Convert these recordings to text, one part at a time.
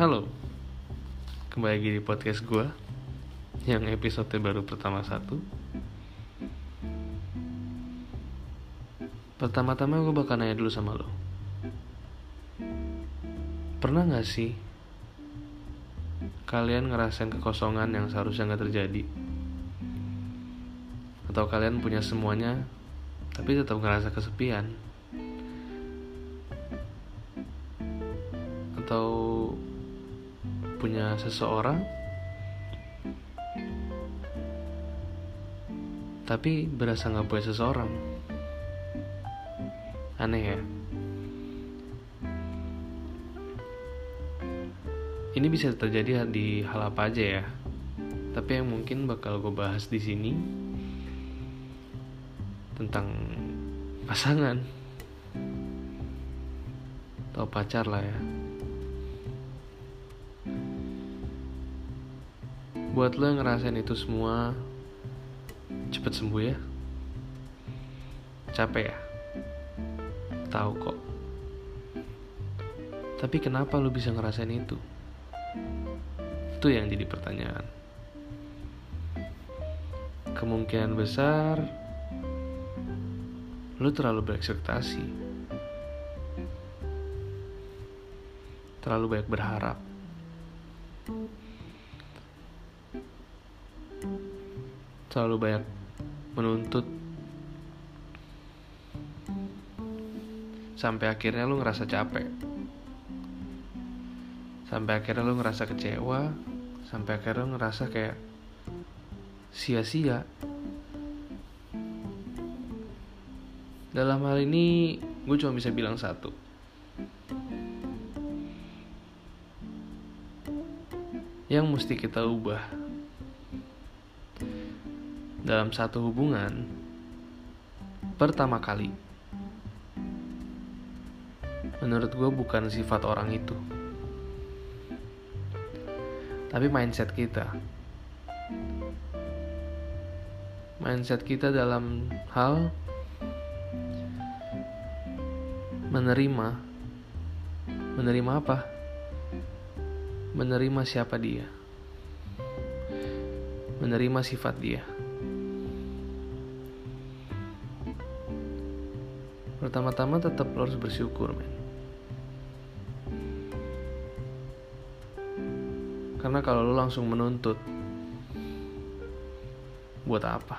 Halo, kembali lagi di podcast gue yang episode baru pertama satu. Pertama-tama gue bakal nanya dulu sama lo. Pernah gak sih kalian ngerasain kekosongan yang seharusnya gak terjadi? Atau kalian punya semuanya tapi tetap ngerasa kesepian? Atau punya seseorang tapi berasa nggak punya seseorang. Aneh ya? Ini bisa terjadi di hal apa aja ya. Tapi yang mungkin bakal gue bahas di sini tentang pasangan atau pacar lah ya buat lo ngerasain itu semua cepet sembuh ya. Capek ya? Tahu kok. Tapi kenapa lo bisa ngerasain itu? Itu yang jadi pertanyaan. Kemungkinan besar lo terlalu berekspektasi. Terlalu banyak berharap terlalu banyak menuntut. Sampai akhirnya lu ngerasa capek. Sampai akhirnya lu ngerasa kecewa. Sampai akhirnya lu ngerasa kayak sia-sia. Dalam hal ini gue cuma bisa bilang satu. Yang mesti kita ubah dalam satu hubungan pertama kali. Menurut gue bukan sifat orang itu. Tapi mindset kita. Mindset kita dalam hal menerima. Menerima apa? Menerima siapa dia? Menerima sifat dia pertama-tama tetap lo harus bersyukur men. Karena kalau lo langsung menuntut buat apa?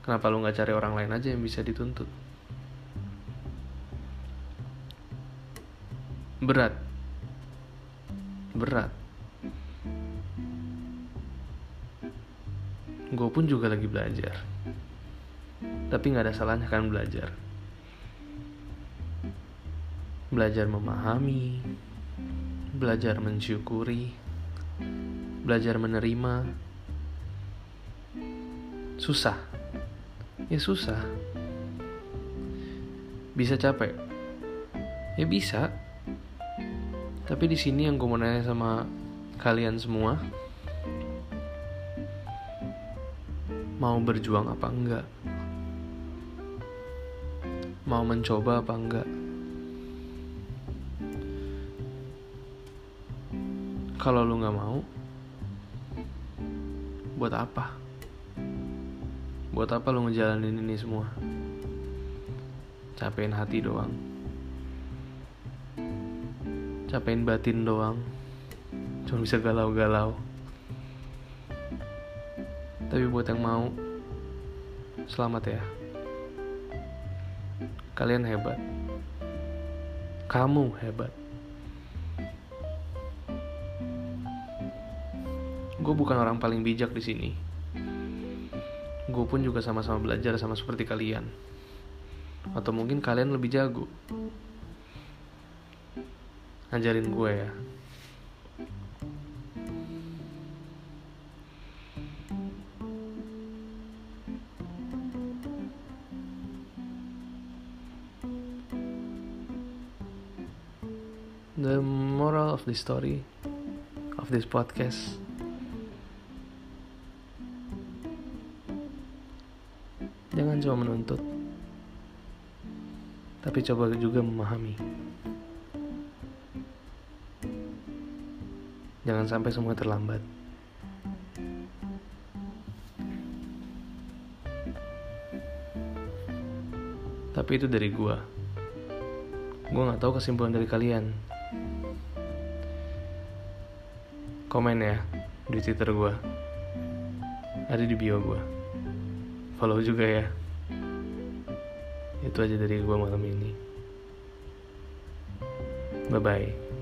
Kenapa lo nggak cari orang lain aja yang bisa dituntut? Berat. Berat. Gue pun juga lagi belajar tapi nggak ada salahnya kan belajar. Belajar memahami belajar mensyukuri belajar menerima. Susah. Ya susah. Bisa capek? Ya bisa. Tapi di sini yang gue mau nanya sama kalian semua mau berjuang apa enggak mau mencoba apa enggak? Kalau lu nggak mau buat apa? Buat apa lu ngejalanin ini semua? Capein hati doang. Capein batin doang. Cuma bisa galau-galau. Tapi buat yang mau selamat ya Kalian hebat. Kamu hebat. Gue bukan orang paling bijak di sini. Gue pun juga sama-sama belajar sama seperti kalian. Atau mungkin kalian lebih jago. Ngajarin gue ya. The moral of the story of this podcast jangan cuma menuntut tapi coba juga memahami Jangan sampai semua terlambat. Tapi itu dari gua. Gua nggak tahu kesimpulan dari kalian. Komen ya di Twitter gua. Ada di bio gua. Follow juga ya. Itu aja dari gua malam ini. Bye bye.